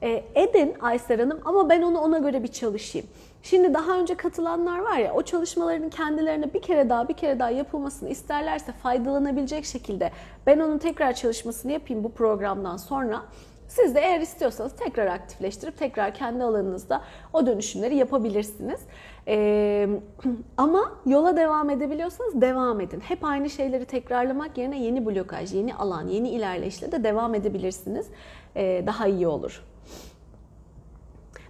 E, edin Aysel Hanım ama ben onu ona göre bir çalışayım. Şimdi daha önce katılanlar var ya o çalışmaların kendilerine bir kere daha bir kere daha yapılmasını isterlerse faydalanabilecek şekilde ben onun tekrar çalışmasını yapayım bu programdan sonra. Siz de eğer istiyorsanız tekrar aktifleştirip tekrar kendi alanınızda o dönüşümleri yapabilirsiniz. Ee, ama yola devam edebiliyorsanız devam edin. Hep aynı şeyleri tekrarlamak yerine yeni blokaj, yeni alan, yeni ilerleyişle de devam edebilirsiniz. Ee, daha iyi olur.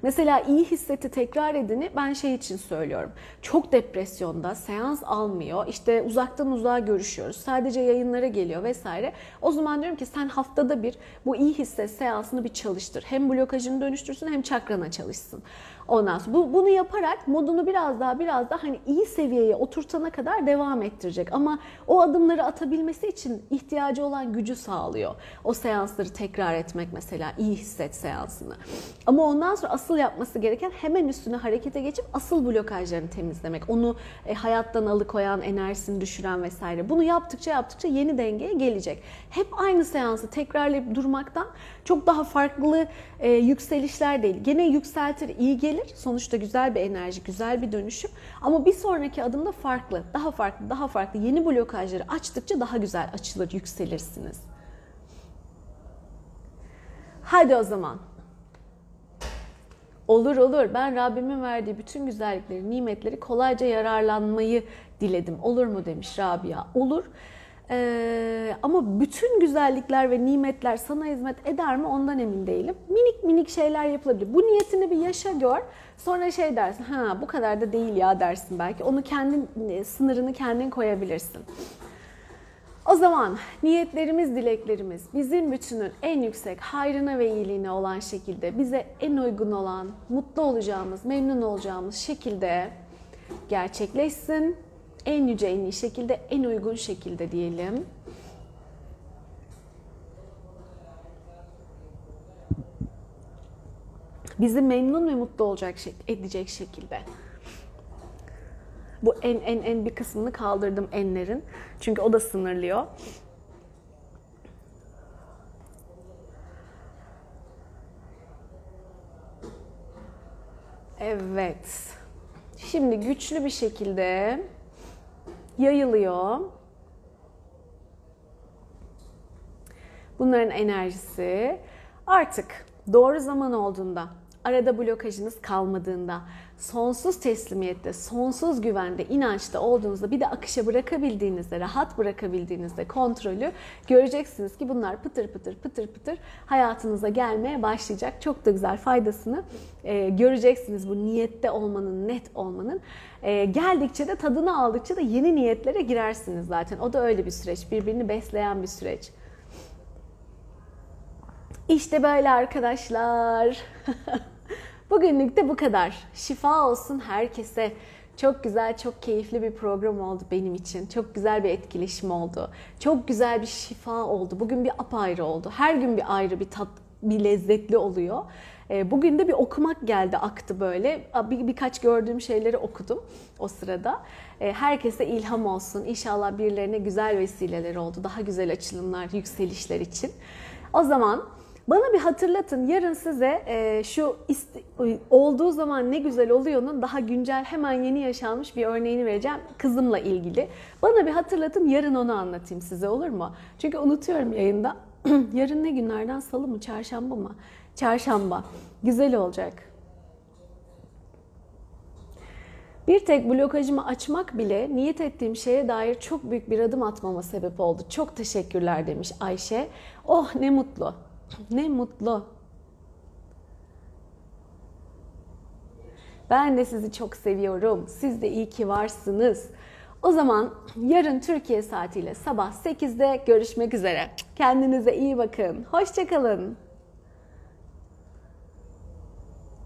Mesela iyi hisseti tekrar edini ben şey için söylüyorum. Çok depresyonda seans almıyor. İşte uzaktan uzağa görüşüyoruz. Sadece yayınlara geliyor vesaire. O zaman diyorum ki sen haftada bir bu iyi hisset seansını bir çalıştır. Hem blokajını dönüştürsün hem çakrana çalışsın. Ondan sonra bu, bunu yaparak modunu biraz daha biraz daha hani iyi seviyeye oturtana kadar devam ettirecek. Ama o adımları atabilmesi için ihtiyacı olan gücü sağlıyor. O seansları tekrar etmek mesela iyi hisset seansını. Ama ondan sonra asıl yapması gereken hemen üstüne harekete geçip asıl blokajlarını temizlemek. Onu e, hayattan alıkoyan, enerjisini düşüren vesaire. Bunu yaptıkça yaptıkça yeni dengeye gelecek. Hep aynı seansı tekrarlayıp durmaktan çok daha farklı e, yükselişler değil. Gene yükseltir, iyi gelir. Sonuçta güzel bir enerji, güzel bir dönüşüm. Ama bir sonraki adımda farklı, daha farklı, daha farklı yeni blokajları açtıkça daha güzel açılır, yükselirsiniz. Hadi o zaman. Olur olur. Ben Rabbimin verdiği bütün güzellikleri, nimetleri kolayca yararlanmayı diledim. Olur mu demiş Rabia. Olur. Ee, ama bütün güzellikler ve nimetler sana hizmet eder mi ondan emin değilim. Minik minik şeyler yapılabilir. Bu niyetini bir yaşa gör. Sonra şey dersin, ha bu kadar da değil ya dersin belki. Onu kendin, sınırını kendin koyabilirsin. O zaman niyetlerimiz, dileklerimiz bizim bütünün en yüksek hayrına ve iyiliğine olan şekilde bize en uygun olan, mutlu olacağımız, memnun olacağımız şekilde gerçekleşsin. En yüce, en iyi şekilde, en uygun şekilde diyelim. Bizi memnun ve mutlu olacak edecek şekilde. Bu en en en bir kısmını kaldırdım enlerin. Çünkü o da sınırlıyor. Evet. Şimdi güçlü bir şekilde yayılıyor. Bunların enerjisi artık doğru zaman olduğunda, arada blokajınız kalmadığında, sonsuz teslimiyette, sonsuz güvende, inançta olduğunuzda bir de akışa bırakabildiğinizde, rahat bırakabildiğinizde kontrolü göreceksiniz ki bunlar pıtır pıtır pıtır pıtır hayatınıza gelmeye başlayacak. Çok da güzel faydasını e, göreceksiniz bu niyette olmanın, net olmanın. E, geldikçe de tadını aldıkça da yeni niyetlere girersiniz zaten. O da öyle bir süreç, birbirini besleyen bir süreç. İşte böyle arkadaşlar. Bugünlük de bu kadar. Şifa olsun herkese. Çok güzel, çok keyifli bir program oldu benim için. Çok güzel bir etkileşim oldu. Çok güzel bir şifa oldu. Bugün bir apayrı oldu. Her gün bir ayrı bir tat, bir lezzetli oluyor. Ee, bugün de bir okumak geldi, aktı böyle. Bir, birkaç gördüğüm şeyleri okudum o sırada. Ee, herkese ilham olsun. İnşallah birilerine güzel vesileler oldu. Daha güzel açılımlar, yükselişler için. O zaman bana bir hatırlatın yarın size e, şu olduğu zaman ne güzel oluyor'nun daha güncel hemen yeni yaşanmış bir örneğini vereceğim kızımla ilgili. Bana bir hatırlatın yarın onu anlatayım size olur mu? Çünkü unutuyorum yayında. yarın ne günlerden salı mı çarşamba mı? Çarşamba. Güzel olacak. Bir tek blokajımı açmak bile niyet ettiğim şeye dair çok büyük bir adım atmama sebep oldu. Çok teşekkürler demiş Ayşe. Oh ne mutlu. Ne mutlu. Ben de sizi çok seviyorum. Siz de iyi ki varsınız. O zaman yarın Türkiye saatiyle sabah 8'de görüşmek üzere. Kendinize iyi bakın. Hoşçakalın.